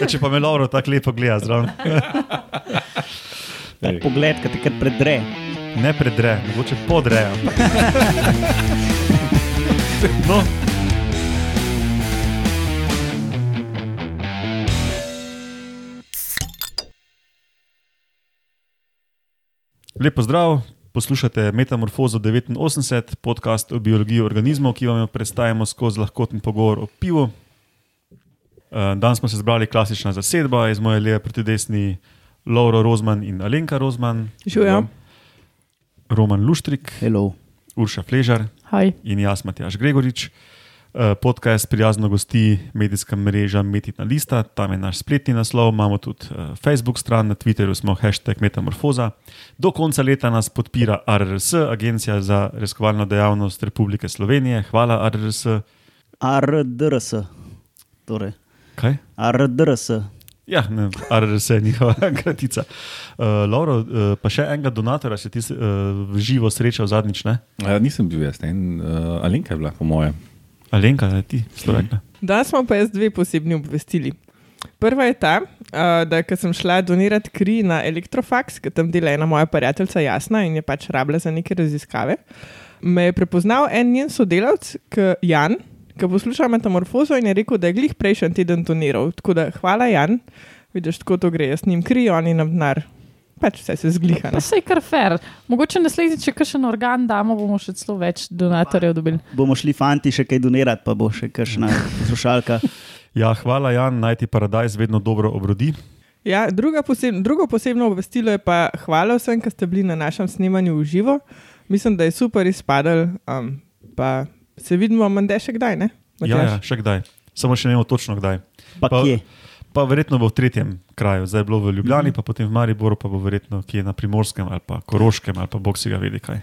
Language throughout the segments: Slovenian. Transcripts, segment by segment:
Ja, če pa me Lauro tako lepo gleda, zdrav. Tak pogled, ki te kar predre. Ne predre, mogoče podre. No. Lepo zdrav, poslušate Metamorfozo 89, podcast o biologiji organizmov, ki vam jo predstavljamo skozi lahkoten pogovor o pivu. Eh, Danes smo se zbrali klasična zasedba, iz moje leve proti desni Lauro Rozman in Alenka Rozman, Živijo. Roman Luštrik, Hello. Urša Fležar Hej. in jaz, Matjaš Gregorič. Eh, Podcast prijazno gosti medijska mreža Metina Lista, tam je naš spletni naslov, imamo tudi eh, Facebook stran, na Twitterju smo hashtag Metamorfoza. Do konca leta nas podpira RRS, Agencija za raziskovalno dejavnost Republike Slovenije. Hvala, RRS. RDRS. Torej, Kaj? RDRS. Ja, ne, RRS je njihova kratica. Uh, Lauro, uh, pa še enega donatora si ti uh, v živo srečal zadnjič, ne? Ja, nisem bil jaz, en uh, Alenka je bila, po mojem. Alenka, da ti to rekla. Danes smo pa jaz dve posebni obvestili. Prva je ta, uh, da ko sem šla donirati kri na Elektrofax, ki tam dela ena moja prijateljica Jasna in je pač rabila za neke raziskave, me je prepoznal en njen sodelavec, k Jan, ki posluša metamorfozo in je rekel, da je glih prejšnji teden doniral. Tako da hvala Jan, vidiš, tako to gre, jaz njim kri, oni nam denar. Pač vse se zgliha. Pa ne. se je kar fer. Mogoče naslednjič, če kakšen organ damo, bomo še celo več donatorjev dobili. Bomo šli fanti še kaj donirati, pa bo še kakšna poslušalka. Ja, hvala, Jan, najti paradajz vedno dobro obrodi. Ja, druga poseb, drugo posebno obvestilo je pa hvala vsem, ki ste bili na našem snemanju v živo. Mislim, da je super izpadel. Um, pa se vidimo, menda še kdaj, ne? Ja, ja, še kdaj. Samo še ne vemo točno kdaj. Pa Pa- kje? Pa verjetno bo v tretjem kraju, zdaj je bilo v Ljubljani, mm -hmm. pa potem v Mariboru, pa bo verjetno kje na Primorskem ali pa Koroškem ali pa Bog si ga vedi kaj.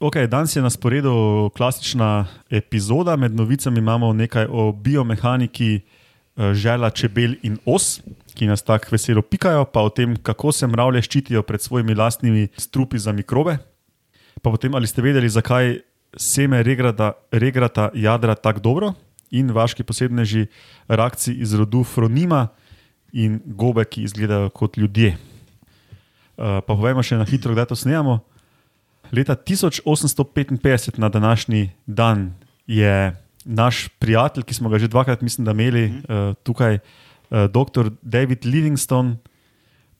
Ok, danes je na sporedu klasična epizoda, med novicami imamo nekaj o biomehaniki eh, žela, čebel in os, ki nas tako veselo pikajo, pa o tem, kako se mravlje ščitijo pred svojimi lastnimi strupi za mikrobe. Pa potem, ali ste vedeli, zakaj seme regrata, regrata jadra tako dobro in vaški posebneži rakci iz rodu Fronima in gobe, ki izgledajo kot ljudje. Uh, pa povejmo še na hitro, kdaj to snemamo. Leta 1855, na današnji dan, je naš prijatelj, ki smo ga že dvakrat, mislim, da imeli uh, tukaj, uh, dr. David Livingstone,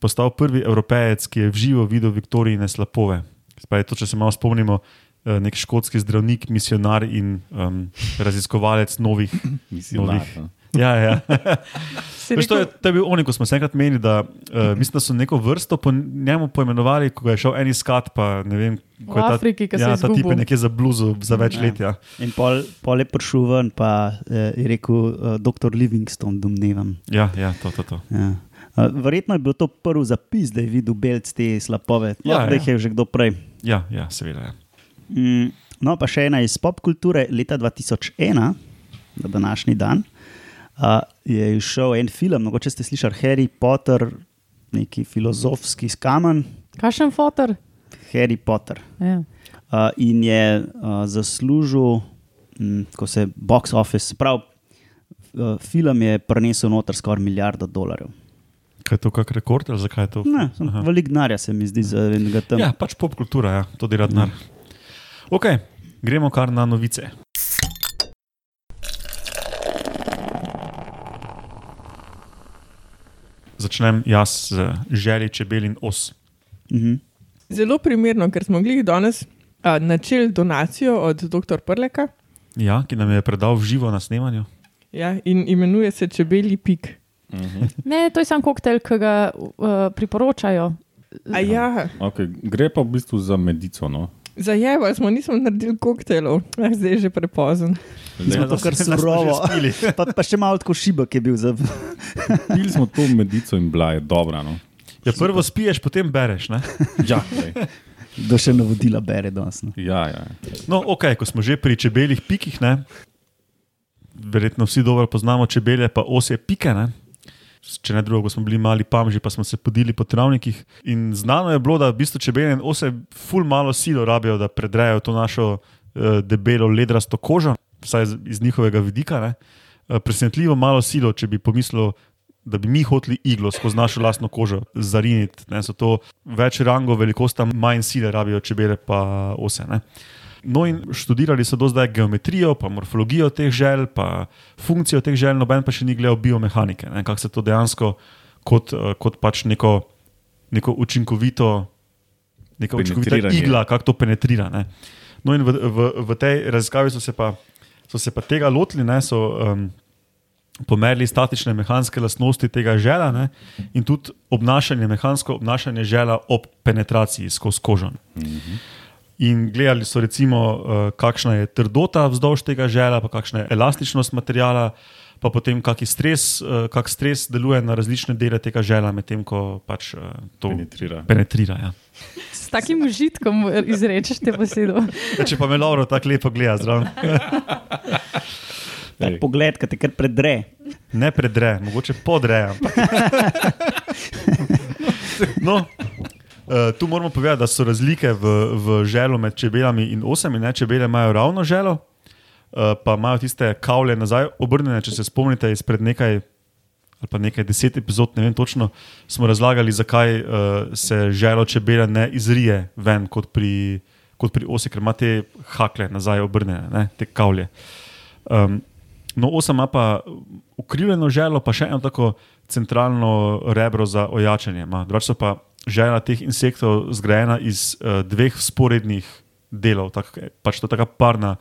postal prvi evropejec, ki je v živo videl Viktorijine slapove. Spravi, to, če se malo spomnimo, eh, nek škotski zdravnik, misionar in um, raziskovalec novih. Mislim, Novih. da. Ja, ja. Si Veš, to, je, to je bil on, ko smo se enkrat menili, da, uh, mislim, da so neko vrsto po njemu poimenovali, ko je šel en iskat. Pa, vem, ko V ta, Afriki, se ja, je ta tip je nekje za bluzo za več Ja. let. Ja. In pol, pol je prišel ven, pa eh, je rekel, uh, dr. Livingstone, domnevam. Ja, ja, to, to, to. Ja. Uh, verjetno je bil to prvi zapis, da je videl belc te slapove. Ja, Lahko da jih ja. je že kdo prej. Ja, ja, seveda. Ja. Mm, no, pa še ena iz pop kulture. Leta 2001, na današnji dan, uh, je izšel en film, mogoče ste slišali Harry Potter, neki filozofski skamen, Kakšen fotor? Harry Potter. Ja. Uh, in je uh, zaslužil, mm, ko se box office, prav, uh, film je prinesel noter skoraj milijardo dolarjev. Kaj je to, kak rekord ali zakaj je to? Ne, velik denarja se mi zdi za enega tam. Ja, pač pop kultura, ja, to dela denar. Ok, gremo kar na novice. Začnem jaz z želji, čebel in os. Mhm. Zelo primerno, ker smo glih danes uh, načeli donacijo od dr. Prleka Ja, ki nam je predal v živo na snemanju. ja, in imenuje se Čebeli pik. Mhm. Ne, to je sam koktejl, ki ga uh, priporočajo. A ja, Okay. Gre pa v bistvu za medico. No? Zajeva smo, nismo naredili koktejlov, ah, zdaj je že prepozen. Smo to kar surovo. Pa, pa še malo tako šibek je bil za. Pili smo to medico in bila je dobra. No? Ja, prvo spiješ, potem bereš. Ne? Ja. Da še navodila bere danes. No. ja, ja. No, ok, ko smo že pri čebeljih pikih, ne? verjetno vsi dobro poznamo čebele, pa osje pike. Ne? Če ne drugo, ko smo bili mali pamži, pa smo se podili po travnikih. In znano je bilo, da v bistvu čebele in ose ful malo silo rabijo, da predrejo to našo uh, debelo ledrasto kožo, vsaj iz, iz njihovega vidika. Ne? eh, presenetljivo malo silo, če bi pomislil, da bi mi hoteli iglo skozi našo lastno kožo zariniti. Ne, so to več rangov, velikost, manj sile rabijo čebele pa ose. Ne. No, in študirali so do zdaj geometrijo, pa morfologijo teh žel, pa funkcijo teh žel, noben pa še ni gledal biomehanike, kako se to dejansko kot, eh, kot pač neko, neko učinkovito, neka učinkovita Penetriranje. igla, kako to penetrira. Ne. No, in v, v, v tej raziskavi so se pa, so se pa tega lotili, ne, so um, pomerili statične mehanske lastnosti tega žela ne, in tudi obnašanje, mehansko obnašanje žela ob penetraciji skozi kožo. In gledali so, recimo, uh, kakšna je trdota vzdolž tega žela, pa kakšna je elastičnost materijala, pa potem kakšen stres, uh, kak stres deluje na različne dele tega žela, medtem ko pač uh, to Penetrira. penetrira ja. S takim užitkom izrečeš te besede. Ja, če pa me Lauro tako lepo gleda zraven, Ej. pogled, ki te kar predre. ne predre, mogoče podre. ampak- No, uh, tu moramo povedati, da so razlike v, v želu med čebelami in osami. Ne? Čebele imajo ravno želo, uh, pa imajo tiste kavle nazaj obrnjene. Če se spomnite izpred nekaj ali pa nekaj deset epizod, ne vem točno, smo razlagali, zakaj uh, se želo čebele ne izrije ven kot pri, kot pri osi, ker ima te hakle nazaj obrnjene, ne? te kavlje. Um, no, osa ima pa ukrivljeno želo, pa še eno tako centralno rebro za ojačanje. Drugače pa žela teh insektov zgrajena iz uh, dveh sporednih delov, tak, pač to je taka parna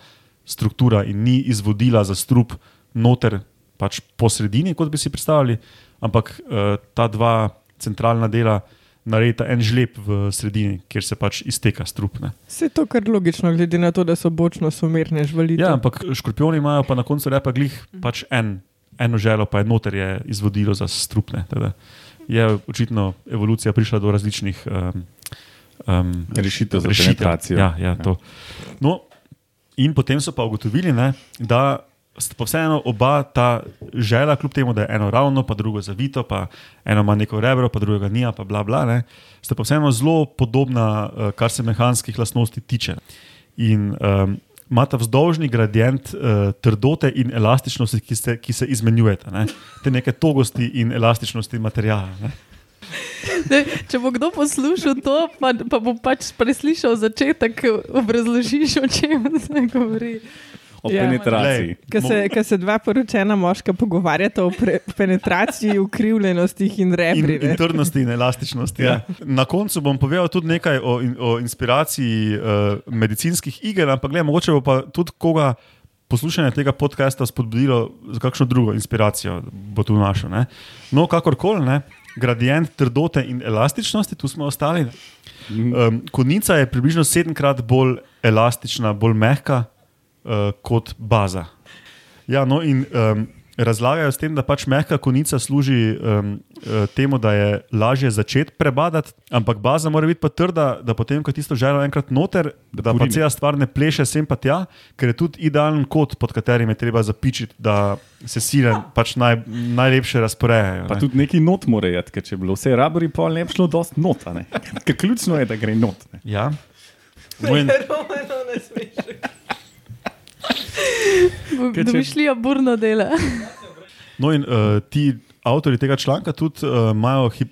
struktura in ni izvodila za strup noter, pač po sredini, kot bi si predstavljali, ampak uh, ta dva centralna dela naredita en žleb v sredini, kjer se pač izteka strup. Ne. Vse to kar logično, glede na to, da so bočno somerne žvalite. Ja, ampak škorpioni imajo pa na koncu repa glih pač en, eno želo, pa je noter je izvodilo za strupne. Teda je očitno evolucija prišla do različnih um, um, Rešitev za penetracijo. Ja, ja, to. No, in potem so pa ugotovili, ne, da sta pa vseeno oba ta žela, kljub temu, da je eno ravno, pa drugo zavito, pa eno ima neko rebro, pa drugega nija, pa bla bla, ne, sta pa vseeno zelo podobna, eh, kar se mehanskih lastnosti tiče. In um, imata vzdolžni gradient uh, trdote in elastičnosti, ki se, ki se izmenjujeta. Ne? Te neke togosti in elastičnosti materijala. Ne? Dej, če bo kdo poslušal to, pa, pa bo pač preslišal začetek, obrazložiš, o čem se govori. O Ja. penetraciji. Ker se, ker se dva poročena moška pogovarjata o pre, penetraciji, ukrivljenostih in In, rebri. in ne. trdnosti in elastičnosti. Ja. Na koncu bom povedal tudi nekaj o, in, o inspiraciji uh, medicinskih iger, ampak gledaj, mogoče bo pa tudi koga poslušanje tega podcasta spodbudilo za kakšno drugo inspiracijo, bo tu našel. Ne? No, kakorkoli, ne? gradient trdote in elastičnosti, tu smo ostali. Um, konica je približno sedemkrat bolj elastična, bolj mehka uh, kot baza. Ja, no, in um, razlagajo s tem, da pač mehka konica služi um, temu, da je lažje začeti prebadati, ampak baza mora biti pa trda, da potem, ko je tisto želo enkrat noter, da, da pa cela stvar ne pleše sem pa tja, ker je tudi idealen kot, pod katerim je treba zapičiti, da se sile pač naj, najlepše razporejajo. Pa ne. tudi neki not mora jeti, ker če bi bilo vse rabori, pol ne bi šlo dosti not. a ne. Ker ključno je, da gre not. Ne. Ja. No, in, Romano ne smeš. Ker če- Domišljija burno dela. No, in uh, ti avtori tega članka tudi uh, imajo hip,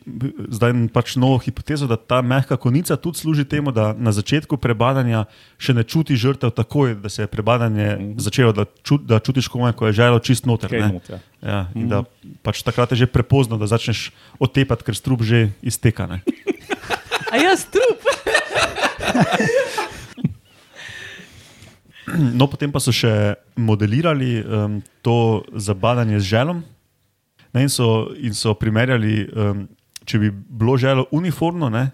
zdaj pač novo hipotezo, da ta mehka konica tudi služi temu, da na začetku prebadanja še ne čuti žrtev takoj, da se je prebadanje začelo, da, ču, da čutiš komaj, ko je želo čist noter. Ne. not, ja. Ja, in da pač takrat je že prepozno, da začneš otepati, ker strup že izteka. Ne. A jaz trup. No, potem pa so še modelirali um, to zabadanje z želom ne, in, so, in so primerjali, um, če bi bilo želo uniformno, ne,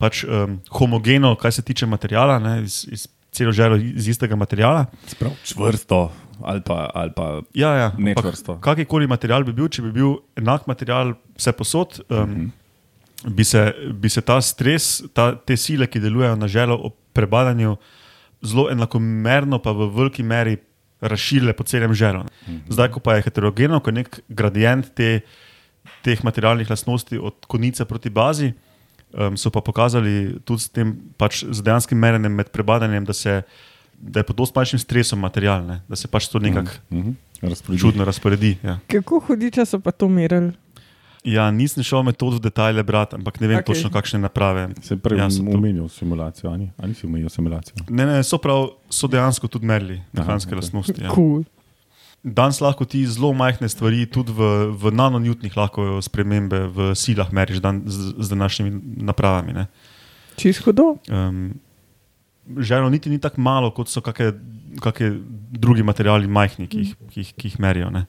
pač um, homogeno, kar se tiče materijala, ne, iz, iz celo želo iz istega materijala. Sprav čvrsto ali pa, ali pa Ja, ja, Ne čvrsto. Kakorkoli material bi bil, če bi bil enak material vse posod, um, mm -hmm. bi, se, bi se ta stres, ta, te sile, ki delujejo na želo ob prebadanju, zelo enakomerno, pa v veliki meri razširile po celem želu. Mm -hmm. Zdaj, ko pa je heterogeno, ko je nek gradient te, teh materialnih lastnosti od konice proti bazi, um, so pa pokazali tudi s tem pač z dejanskim merjenjem med prebadanjem, da, se, da je pod dosti manjšim stresom material, ne? da se pač to nekako Mhm. Razporedi. čudno razporedi. Ja. Kako hudiča so pa to merili? Ja, nisem šel metod v detajle brati, ampak ne vem okay. točno, kakšne naprave. Se prej Ja, omenil simulacijo, ali ni? si omenil simulacijo? Ne, ne, so, prav, so dejansko tudi merili mehanske Aha, ok. lastnosti. Ja. Cool. Danes lahko ti zelo majhne stvari, tudi v, v nanonewtnih, lahko spremembe v silah meriš dan, z, z današnjimi napravami. Ne. Čist hudo. Um, Ženo niti ni tako malo, kot so kakšne drugi materiali, majhni, ki jih, ki jih, ki jih merijo. ne.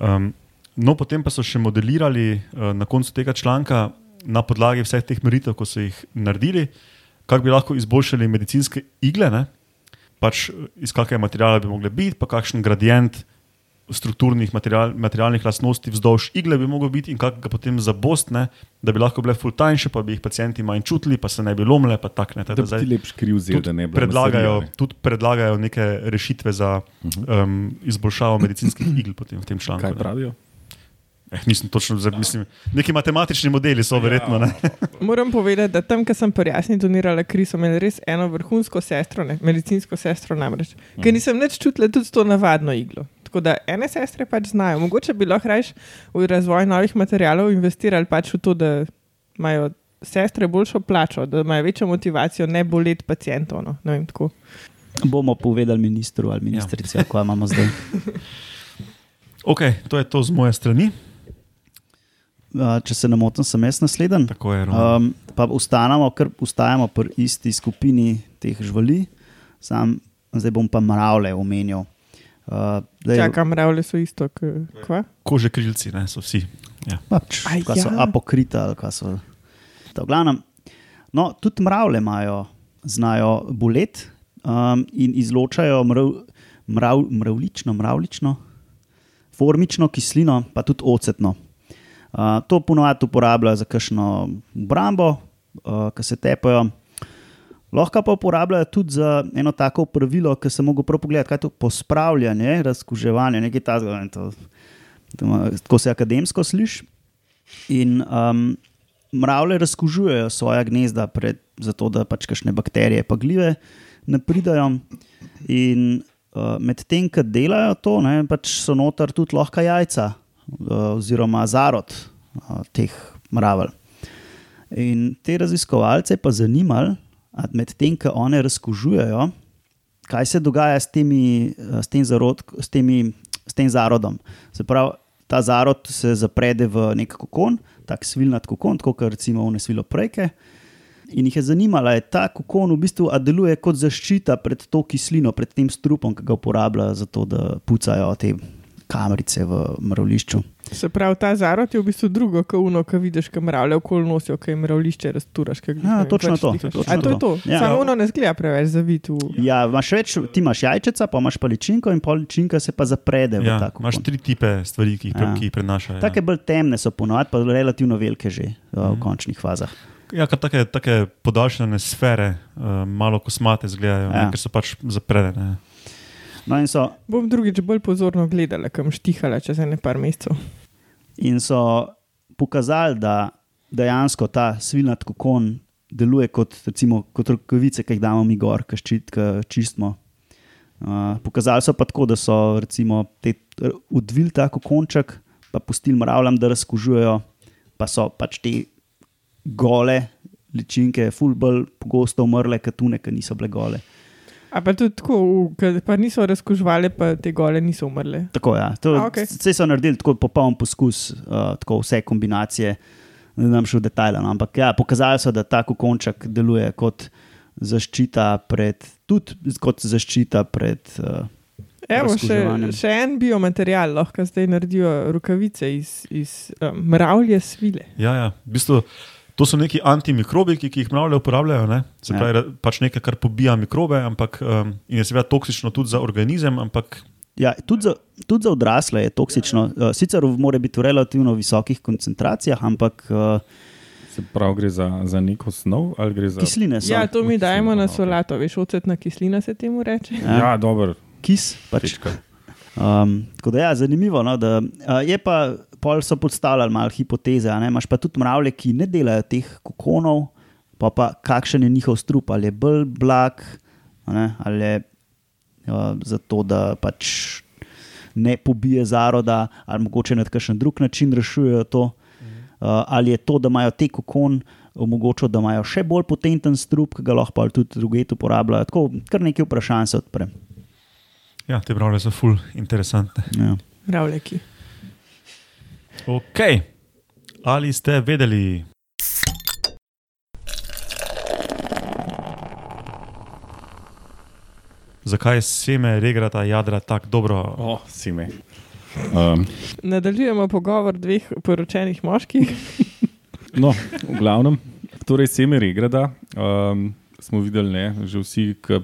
Um, no, potem pa so še modelirali uh, na koncu tega članka na podlagi vseh teh meritev, ko so jih naredili, kako bi lahko izboljšali medicinske igle, ne? pač eh, iz kakega materiala bi mogli biti, pa kakšen gradient strukturnih material, materialnih lastnosti vzdolž igle bi mogel biti in kako ga potem zabost, ne? da bi lahko bile full tanjše, pa bi jih pacijenti manj čutili, pa se ne bi lomile, pa tak ne. Da Tako bi zdaj- ti lepš kriv zel, da ne bi predlagajo, tudi predlagajo neke rešitve za um, izboljšavo medicinskih igl potem v tem članku. Kaj ne. Eh, nisem točno, zdaj, mislim, neki matematični modeli so verjetno. Ne? Moram povedati, da tam, kjer sem prijasni donirala kri, so imeli res eno vrhunsko sestro, ne, medicinsko sestro namreč, ker nisem več čutila tudi to navadno iglo. Tako da ene sestre pač znajo. Mogoče bi lahko rajš v razvoj novih materialov investirali pač v to, da imajo sestre boljšo plačo, da imajo večjo motivacijo ne boleti pacijentov. No. Ne vem, tako. Bomo povedali ministru ali ministrici, ja. kaj imamo zdaj. Ok, to je to z moje strani. Uh, če se ne motim, sem jaz naslednji. Tako je, Roman. Um, pa ustanemo, ker ustajamo pri isti skupini teh živali, sam zdaj bom pa mravlje omenil. Uh, zdaj, Čakam, mravlje so isto, kot Kože krilci, ne, so vsi. Ja. pač, Aj, kaj so ja. apokrita ali kaj so. V glavnem, no, tudi mravlje imajo, znajo boleti um, in izločajo mrav, mrav, mravlično, mravlično, formično kislino, pa tudi ocetno. Uh, to ponovadi uporabljajo za kakšno obrambo, uh, ki se tepajo. Lahko pa uporabljajo tudi za eno tako pravilo, ki se lahko prav pogledati, kaj je to pospravljanje, razkuževanje, nekaj takega. ne, to- to Tako se akademsko sliši. In um, mravlje razkužujejo svoja gnezda, pred, zato da pač kakšne bakterije, pa gljive ne pridajo. In uh, medtem, ko delajo to, ne, pač so noter tudi lahko jajca oziroma zarod uh, teh mravelj. In te raziskovalce pa zanimalo, medtem ko one razkužujejo, kaj se dogaja s, temi, eh, s, tem, zarod, s, temi, s tem zarodom. Se pravi, ta zarod se zaprede v nek kokon, tak svilnat kokon, kot recimo v nesvilo prejke. In jih je zanimalo, ali ta kokon v bistvu deluje kot zaščita pred to kislino, pred tem strupom, ki ga uporabljajo za to, da pucajo te kamrice v mravlišču. Se pravi, ta zarod je v bistvu drugo, kot uno, ki vidiš, ki mravlje okoli nosijo, ki jim mravlišče razturaš. glih Ja, vem, točno to, dihaš. točno A to je to. to. Ja. Samo uno ne zgleda preveč zavit. V... Ja, imaš več, ti imaš jajčeca, pa imaš paličinko in paličinka se pa zaprede v Ja, imaš tri tipe stvari, ki jih, Ja. ki jih prenašajo. Take Ja. bolj temne so ponovadi, pa relativno velike že uh, v končnih fazah. Ja, take, take podaljšane sfere, uh, malo kosmate izgledajo, ja. Ja. ne, ker so pač zapredene. No, in so, Bom drugič bolj pozorno gledala, kam štihala čez ene par mesecev. in so pokazali, da dejansko ta svilnat kokon deluje kot, recimo, kot rokavice, ki jih damo mi gor, ki ščit, čistimo. Uh, pokazali so pa tako, da so recimo, te odvili ta kokonček, pa pustili mravljam, da razkužujejo, pa so pač te gole ličinke, fulbol pogosto umrle, kot tune, ki niso bile gole. A pa tudi tako, pa niso razkužvali, pa te gole niso umrle. Tako, ja. to, A, okej. Vse so naredili tako popoln poskus, uh, tako vse kombinacije, ne znam še v detajle. No, ampak ja, pokazali so, da ta kokonček deluje kot zaščita pred, tudi kot zaščita pred. Uh, Evo, še, še en biomaterial lahko zdaj naredijo rokavice iz, iz um, mravlje svile. Ja, ja. V bistvu, to so neki antimikrobiki, ki jih mravlje uporabljajo. Ne? Se Ja. pravi, ja. pač nekaj, kar pobija mikrobe, ampak, um, in je seveda toksično tudi za organizem, ampak ja, tudi, za, tudi za odrasle je toksično, uh, sicer mora biti v relativno visokih koncentracijah, ampak uh, Se pravi, gre za, za neko snov ali gre za. kisline so. Ja, to mi dajemo na solato, veš, ocetna kislina se temu reče. Ja. Ja, dobro. Kis, pač. Pička. Um, tako da, ja, zanimivo. No, da, uh, je pa, pol so podstavljali malo hipoteze. a ne, Imaš pa tudi mravlje, ki ne delajo teh kokonov, pa, pa kakšen je njihov strup, ali je bolj blag, a ne, ali je uh, zato, da pač ne pobije zaroda, ali mogoče na kakšen drug način rešujejo to. Uh, ali je to, da imajo te kokon, omogočilo, da imajo še bolj potenten strup, ki ga lahko pa tudi druge uporabljajo. Tako, kar nekaj vprašanj se odpre. Ja, te brale so ful interesantne. Ja. Ravleki. Ok, ali ste vedeli? Zakaj seme regrata jadra tako dobro? O, si me. Um, Nadaljujemo pogovor dveh poročenih moških. no, v glavnem, torej seme regrada. Um, smo videli, ne, že vsi, ki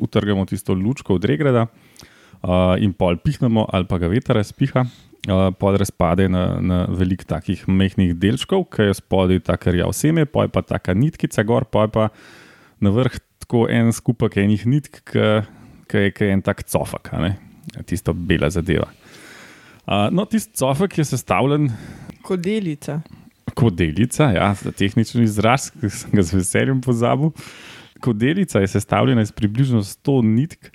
utrgamo tisto lučko od regrada uh, in pol pihnemo, ali pa ga veter razpiha. Uh, pod razpade na, na velik takih mehkih delčkov, ki je spodaj ta karjav seme, pa je pa ta nitkica gor, pa je pa na vrh tako en skupek enih nitk, ki je, en tak cofak, a ne? tisto bela zadeva. Uh, no, tisti cofek je sestavljen Kodelica. kot delica, ja, za tehnični izraz, ki sem ga z veseljem pozabil. Kot delica je sestavljena iz približno 100 nitk,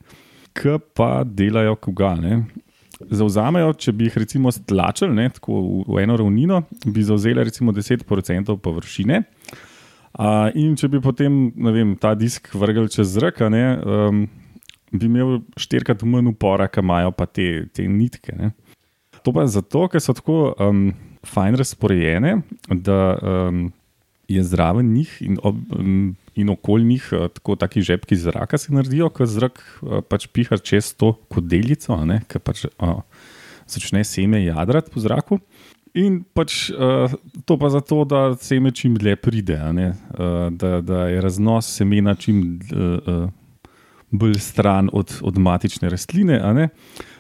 ki pa delajo koga. Ne? Zauzamejo, če bi jih recimo stlačili ne, v, v eno ravnino, bi zauzeli recimo 10% površine. A, in če bi potem vem, ta disk vrgel čez zrak, um, bi imel štirikrat manj upora, kot imajo pa te, te nitke. Ne. To pa zato, ker so tako um, fajn razporejene, da um, je zraven njih in, ob, um, in okoli njih uh, tako taki žepki zraka se naredijo, ker zrak uh, pač piha čez to kodelico, ki pač uh, začne seme jadrati po zraku. In pač uh, to pa zato, da seme čim dlje pride, a uh, da, da je raznos semena čim uh, uh, bolj stran od, od matične rastline. a ne.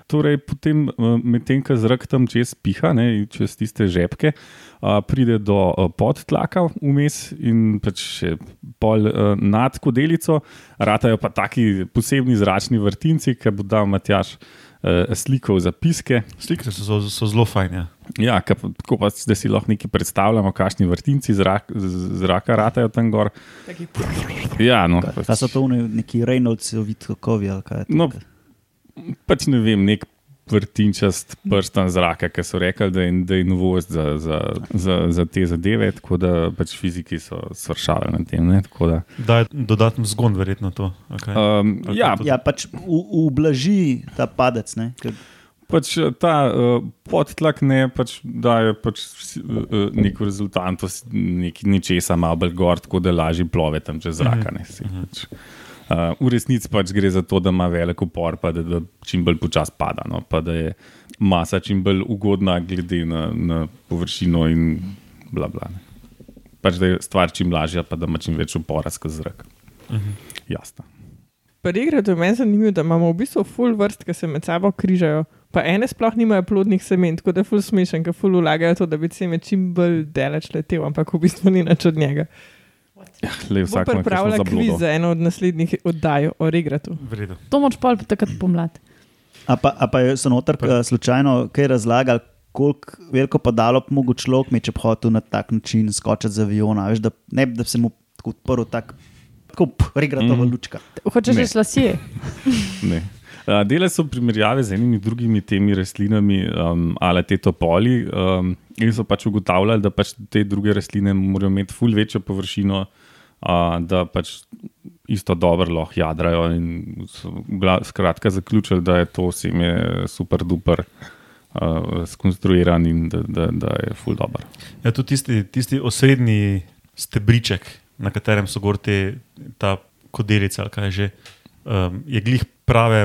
Torej, potem, uh, medtem ko zrak tam čez piha, ne, čez tiste žepke, uh, pride do uh, podtlaka vmes in pač še pol uh, nad kodelico, ratajo pa taki posebni zračni vrtinci, ki bo dal Matjaš slikov zapiske. Slike so, so, zelo fajne. Ja, ka, pa- tako pa, da si lahko nekaj predstavljamo, kakšni vrtinci zrak, z- zraka ratajo tam gor. Taki Ja, no, Kaj so to neki Reynoldsovi kokovi ali kaj? No, pač ne vem, nek vrtinčast prstan zraka, ki so rekli, da je, da je novost za, za, za, za te zadeve, tako da pač fiziki so svršali na tem. Ne, tako da, Da je dodaten zgon, verjetno to. Okay. um, Ali ja, to- Ja, pač ublaži ta padec. Ne? Ker, pač ta uh, podtlak ne pač daje pač, uh, neko rezultantost, nek, nečesa malo bolj gor, tako da lažje plove tam čez zraka. Ne, si, pač. Uh, v resnici pač gre za to, da ima velik upor, pa da, da čim bolj počasi pada, no, pa da je masa čim bolj ugodna, glede na, na površino in bla bla. Ne. Pač da je stvar čim lažja, pa da ima čim več upora skozi zrak. Uh -huh. Jasno. Pri igri je meni zanimivo, da imamo v bistvu full vrst, ki se med sabo križajo. Pa ene sploh nimajo plodnih semen, tako da je full smešen, ker full ulagajo to, da bi seme čim bolj daleč letel, ampak v bistvu ni nič od njega. Le Bo vsak ima pripravila kakšno kviz za eno od naslednjih oddaj o regratu. V redu. To moč pol takrat pomlad. a pa, a pa so noter uh, slučajno kaj razlagali, koliko veliko padalo bi mogel človek imeti, če bi hotel na tak način skočiti z aviona. Veš, da, ne da bi se mu odprl tak, tako regratova mm. lučka. Hočeš reči lasje? Ne. A, Dele so primerjave z enimi drugimi temi rastlinami, um, ali te topoli, um, in so pač ugotavljali, da pač te druge rastline morajo imeti ful večjo površino, uh, da pač isto dobro lahko jadrajo. In so skratka zaključili, da je to seme super duper uh, skonstruiran in da, da, da je ful dobro. Ja, tudi tisti, tisti osrednji stebriček, na katerem so gor te, ta kodelica, kaj je že, um, je glih prave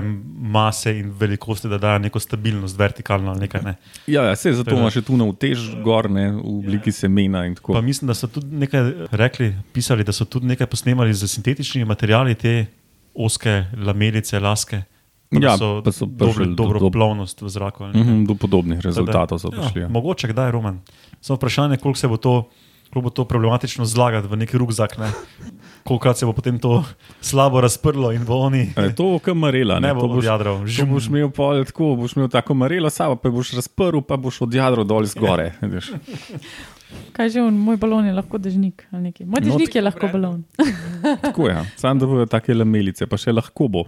mase in velikosti, da dajo neko stabilnost, vertikalno ali nekaj. Ne. Ja, ja se zato Tako da- ima še tu na utež gor, ne, v obliki semena in tako. Pa mislim, da so tudi nekaj rekli, pisali, da so tudi nekaj posnemali z sintetičnimi materiali, te oske lamelice, laske. Ja, so pa so dobro, prišli do- dobro do- plovnost v zraku. nekaj. Mhm, do podobnih rezultatov so Ja, prišli. Ja. mogoče kdaj, Roman. Samo vprašanje, koliko se bo to, koliko bo to problematično zlagati v neki rukzak. Ne? Kolikrat se bo potem to slabo razprlo in bo oni E, To bo kamarela. ne Ne, bo to boš, odjadral. to boš imel pol tako, boš imel tako marelo, samo pa boš razprl, pa boš odjadral dol zgore. veš. Kaj že on, moj balon je lahko dežnik ali nekaj. Moj No, dežnik je lahko balon. Tako je. Sam da bojo take lamelice, pa še lahko bo.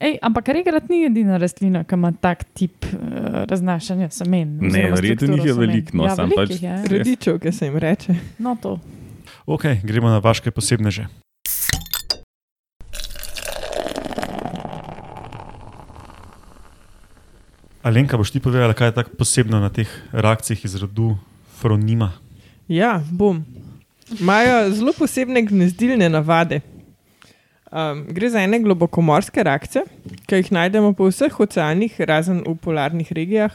Ej, ampak regrat ni edina rastlina, ki ima tak tip uh, raznašanja semen. Ne, verjetno jih je strukturo semen. veliko, no, ja, samo pač- jih je, ja. Redičev, ki se jim reče. No, to. Ok, gremo na vaše posebneže. Alenka, boš ti povedala, kaj je tako posebno na teh reakcijah iz rodu Fronima? Ja, bom. Imajo zelo posebne gnezdilne navade. Um, gre za ene globokomorske rakce, ki jih najdemo po vseh oceanih, razen v polarnih regijah,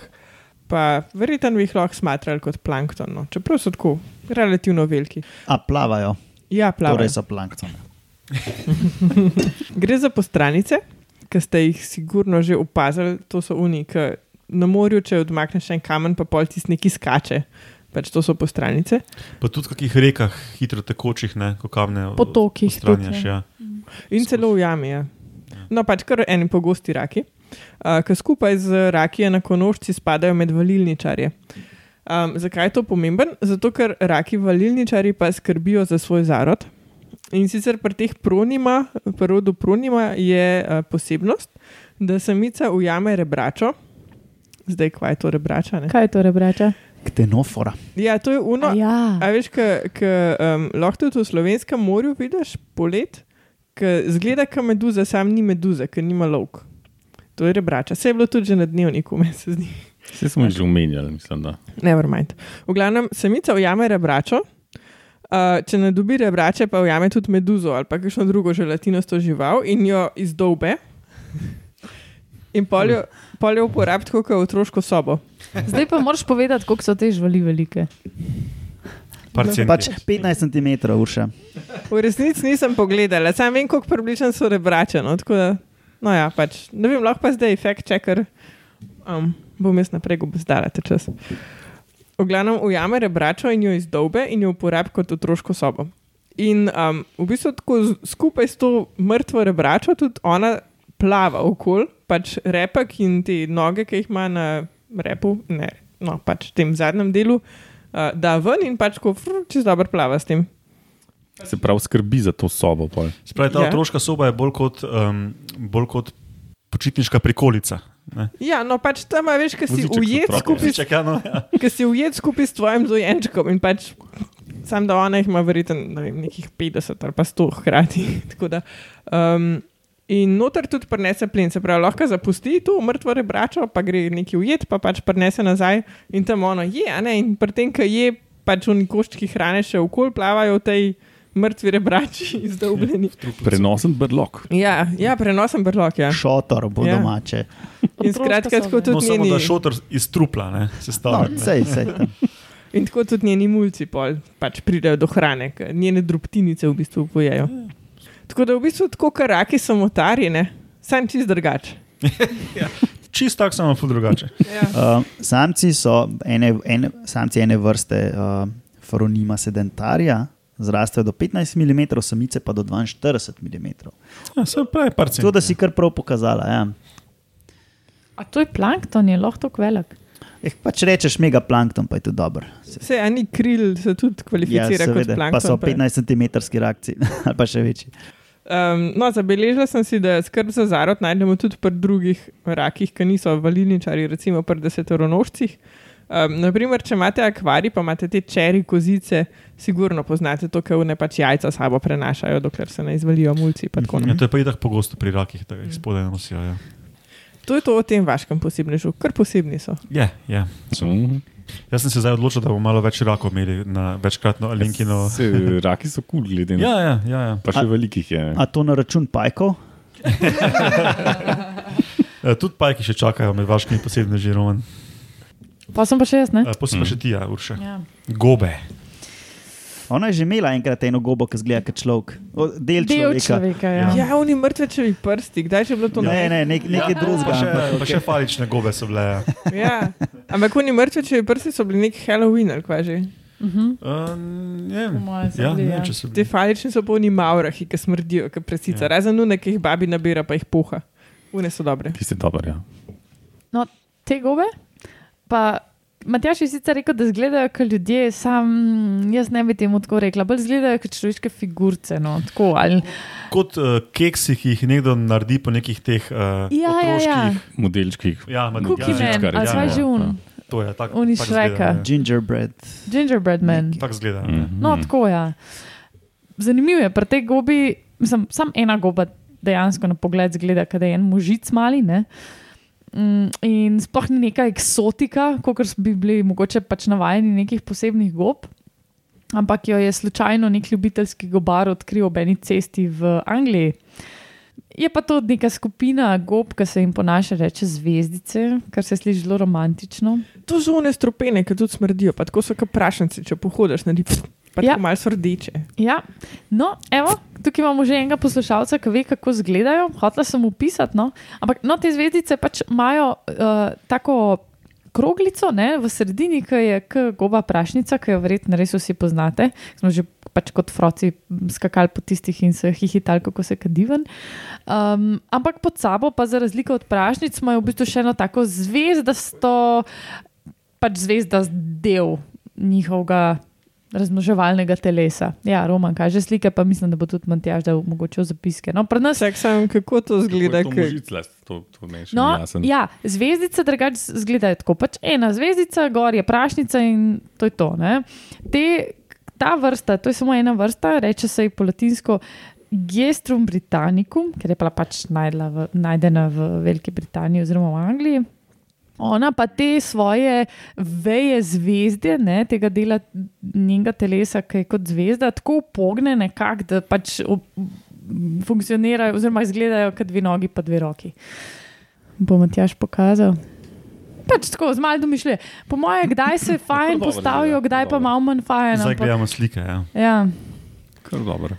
pa verjetno bi jih lahko smatrali kot plankton, no. čeprav so tako relativno veliki. A plavajo, Ja, plavajo. torej so plankton. Gre za postranice, ki ste jih sigurno že opazili, to so unike. Na morju, če odmakneš en kamen, pa pol tisti neki skače. Pač to so postranice. Pa tudi v kakih rekah, hitro tekočih, ne, ko kamne Potokih tudi, Ja. In celo v jami. Ja. No, pač kar eni pogosti raki, uh, ki skupaj z raki enakonožci spadajo med valilničarje. Um, zakaj je to pomemben? Zato, ker raki valilničari pa skrbijo za svoj zarod. In sicer pri teh pronima, pri rodu pronima je uh, posebnost, da samica ujame rebračo. Zdaj, kaj je to rebrača? Ne? Kaj je to rebrača? Ktenofora. Ja, to je uno. A ja. A veš, ki um, lahko tudi v slovenskem morju vidiš polet, ki zgleda kot meduza, sam ni meduza, ker nima lovk. To je rebrača. Vse je bilo tudi že na dnevniku, meni se zdi. Vse smo že omenjali, mislim. Da. Never mind. V glavnem, samica ujame rebračo. Uh, če ne dobi rebrače, pa ujame tudi meduzo ali pa kakšno drugo želatinasto žival in jo izdolbe. In poljo, poljo uporabi tako kot otroško sobo. Zdaj pa moraš povedati, koliko so te živali velike. Centi. Pač 15 cm urša. V resnici nisem pogledala, sam vem, koliko približno so rebrače. No, tako da, no ja, pač, ne vem, lahko pa zdaj efekt checker. Um, bom jaz naprej gobezdala te čas. V glavnem ujame rebračo in jo izdolbe in jo uporabi kot otroško sobo. In um, v bistvu tako skupaj s to mrtvo rebračo tudi ona plava okoli, pač repek in te noge, ki jih ima na repu, ne, no, pač tem zadnjem delu, uh, da ven in pač ko čez dobro plava s tem. Se pravi, skrbi za to sobo. pol. Spravi, ta Ja. otroška soba je bolj kot, um, bolj kot počitniška prikolica. ne. Ja, no pač tam, veš, ki si ujet skupaj, s- Voziček, ja, no, ja. ki si ujet skupaj s tvojim dojenčkom in pač sam da ona jih ima verjetno ne vem, nekih 50 ali pa 100 hkrati. Tako da, um, in noter tudi prenese plin, se pravi, lahko zapusti to mrtvo rebračo, pa gre neki ujet, pa pač prenese nazaj in tam ono je, a ne, in pri tem, ki je, pač oni koščki hrane še okol plavajo v tej mrtvi rebrači izdolbljeni. Prenosen brlog. Ja, ja prenosen brlog, ja. Šotor bo Ja. domače. In skratka, tako No, tudi samo da njeni, šotor iz trupla ne, No, sestavljen. sej, sej. tam. in tako tudi njeni mulci pol, pač pridejo do hrane, njene drobtinice v bistvu pojejo. Tako da v bistvu tako kar raki samotari, ne, sam čist drugače. Čist tako samo ful drugače. Ja. Uh, samci so ene, ene, samci ene vrste uh, Foronima sedentarija, zrastejo do 15 mm, samice pa do 42 mm. Ja, se pravi, par centi. To, da si kar prav pokazala. Ja. A to je plankton, je lahko tako velik. Eh, pač rečeš megaplankton, pa je to dobro. Se- Se ani kril se tudi kvalificira kot seveda, plankton. pa so 15 cm reakcije, ali pa še večji. Um, no, zabeležila sem si, da skrb za zarod najdemo tudi pri drugih rakih, ki niso valilničari, recimo pri desetoronožcih. Um, naprimer, če imate akvarij, pa imate te čeri kozice, sigurno poznate to, ker ne pač jajca sabo prenašajo, dokler se ne izvalijo mulci. pa tako Ja, to je pa itak pogosto pri rakih, da jih spodaj nosijo. Ja. To je to o tem vaškem posebnežu, kar posebni so. Je, je. Mhm. Jaz sem se zdaj odločil, da bomo malo več rakov imeli na večkratno Alinkino. Se, raki so kul, cool, glede na Ja, ja, ja. ja. Pa še A- velikih je. A to na račun pajkov? E, Tudi pajki še čakajo med vaškimi posebnimi žirovan. Pa sem pa še jaz, ne? Posebej pa še ti, ja, Urša. Ja. Gobe. Ona je že imela enkrat eno gobo, ki zgleda kot človek. O, Del Del človeka. človeka, ja. Ja, oni mrtvečevi prsti, kdaj je bilo to Ne, ne, nek, nekaj Pa drugega. še, ampak pa še falične gobe so bile. Ja. Ja, ampak oni mrtvečevi prsti so bili nek Halloween ali kaj že. Mhm. Uh, ne, Po moje so ja, bili, ne, ja. Te falični so polni maurahi, ki smrdijo, ki presica. Ja. Ja. Razen nune, ki jih babi nabira, pa jih puha. Une so dobre. Ti si dober, ja. No, te gobe, pa Matjaš je sicer rekel, da izgledajo kot ljudje, sam jaz ne bi temu tako rekla, bolj izgledajo kot človeške figurice. No, tako, ali, Kot uh, keksi, ki jih nekdo naredi po nekih teh uh, ja, ja, ja. Modelčkih. ja, Cookie ja, ja, ja, un, ja. To je tako. Oni zgleda, ja. Gingerbread. gingerbread man. Tako zgleda. Mm. No, tako ja. Zanimivo je, pri tej gobi, mislim, sam ena goba dejansko na pogled zgleda, da je en možic mali. Ne? Mm, In sploh ni neka eksotika, kot bi bili mogoče pač navajeni nekih posebnih gob. Ampak jo je slučajno nek ljubiteljski gobar odkril ob eni cesti v Angliji. Je pa to neka skupina gob, ki se jim ponaša reče zvezdice, kar se sliši zelo romantično. To so one stropene, ki tudi smrdijo, pa tako so kot prašenci, če pohodiš na njih. Pa Ja. malo so rdeče. Ja, no, evo, tukaj imamo že enega poslušalca, ki ve, kako izgledajo. Hotela sem opisati. No. Ampak no, te zvezdice pač imajo uh, tako kroglico ne, v sredini, ki je kot goba prašnica, ki jo verjetno res vsi poznate. Smo že pač kot froci skakali po tistih in se hihitali, kako se kadiven. Um, ampak pod sabo, pa za razliko od prašnic, imajo v bistvu še eno tako zvezdasto, pač zvezdast del njihovega razmnoževalnega telesa. Ja, Roman kaže slike, pa mislim, da bo tudi Matjaž dal mogoče zapiske. No, nas Vsak sam, kako to zgleda. To, ke- možic, to, to meni še No, ja, zvezdice drugače izgledajo tako. Pač ena zvezdica, gor je prašnica in to je to. ne. Te, ta vrsta, to je samo ena vrsta, reče se ji po latinsko Gestrum Britannicum, ker je pa pač najdla v, najdena v Veliki Britaniji oziroma v Angliji. Ona pa te svoje veje zvezde, ne, tega dela njenega telesa, ki je kot zvezda, tako pogne nekako, da pač funkcionirajo, oziroma izgledajo kot dve nogi, pa dve roki. Bo Matjaš pokazal. Pač tako, z malo domišljije. Po mojem, kdaj se fajn postavijo, kdaj pa malo manj fajn. Zdaj gledamo slike. Ja. Ja. Kar dobro.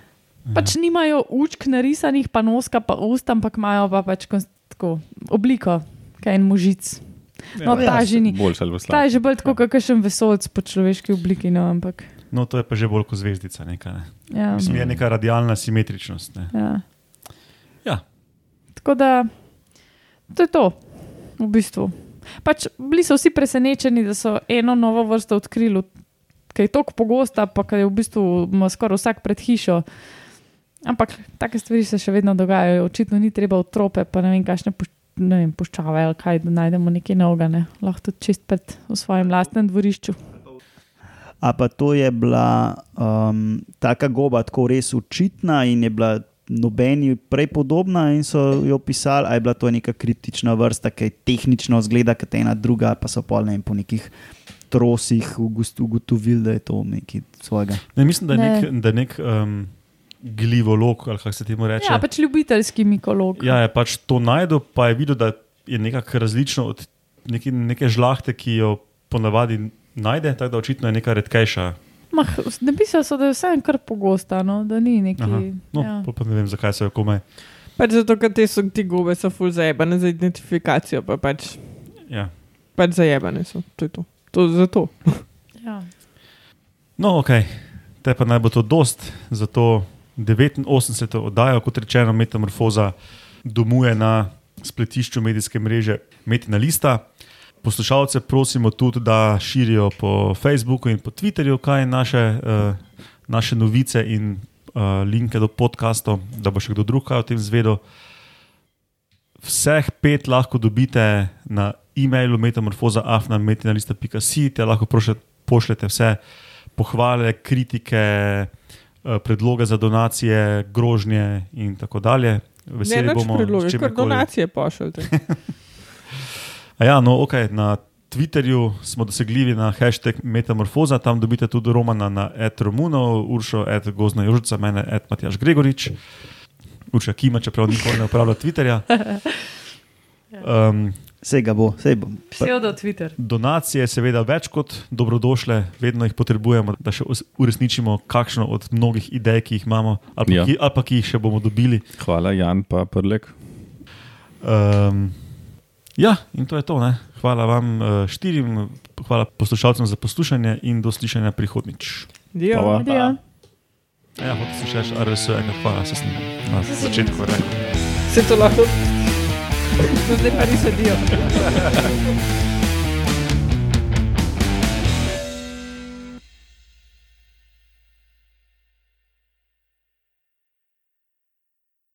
Pač nimajo učk narisanih, pa noska, pa ust, ampak imajo pa pač tako, obliko, kaj en možic. No, ta že ni. Pa Ta je že bolj tako, kot še vesolc po človeški obliki. No, ampak, No, to je pa že bolj kot zvezdica. Neka, ne. ja, Mislim, je neka radialna simetričnost. Ne. ja. Ja. Tako da, to je to, v bistvu. Pač bili so vsi presenečeni, da so eno novo vrsto odkrili, ki je tako pogosta, pa ki je v bistvu skoraj vsak pred hišo. Ampak take stvari se še vedno dogajajo, očitno ni treba v trope, pa ne vem, kakšne ne vem, puščave ali kaj, da najdemo nekaj novega, ne? lahko tudi čist pred v svojem lastnem dvorišču. A pa to je bila um, taka goba, tako res očitna in je bila nobeni prej podobna in so jo pisali, a je bila to neka kriptična vrsta, ki tehnično zgleda kot ena druga, pa so pol ne vem, po nekih trosih ugotovili, da je to nekaj svojega. Ne, mislim, da je Ne. nek, da je nek um, glivolog, ali kako se temu reče. Ja, pač ljubiteljski mikolog. Ja, je pač to najdel, pa je videl, da je nekako različno od neke, neke žlahte, ki jo ponavadi najde, tako da očitno je neka redkejša. Mah, napisali so, da je vse kar pogosta, no, da ni neki. Aha. No, ja. pa ne vem, zakaj se jo komaj. Pač zato, ker te so ti gobe so full zajebane za identifikacijo, pa pač, Ja. pač zajebane so. To je to. To zato. Ja. No, ok, te pa naj bo to dost, zato 89. oddajo, kot rečeno, Metamorfoza domuje na spletišču medijske mreže Metina Lista. Poslušalce prosimo tudi, da širijo po Facebooku in po Twitterju, kaj je naše, uh, naše novice in uh, linke do podcastov, da bo še kdo drug kaj o tem zvedel. Vseh pet lahko dobite na e-mailu metamorfoza.afna.metina.si, te lahko pošljete vse pohvale, kritike, eh, predloge za donacije, grožnje in tako dalje. Veseli bomo predloge, s kar čimkoli. donacije pošljete. A Ja, no, okay, na Twitterju smo dosegljivi na hashtag Metamorfoza, tam dobite tudi Romana na Ed Romuno, Uršo, Ed Gozna Jožica, mene Ed Matjaš Gregorič, Urša Kima, čeprav nikoli ne uporablja Twitterja. Um, Vse ga bo, vse bo. Pseudo Twitter. donacije, seveda, več kot dobrodošle, vedno jih potrebujemo, da še uresničimo kakšno od mnogih idej, ki jih imamo, ali pa, Ja. ki, ali pa ki jih še bomo dobili. Hvala, Jan, pa prlek. Um, ja, in to je to. Ne? Hvala vam uh, štirim, hvala poslušalcem za poslušanje in do slišanja prihodnič. Dio. Adijo. Ja, hotel sem še reči, RSO, enkrat hvala, se snim na začetku. Rekel. Se to lahko. Do zdaj pa ni sedijo.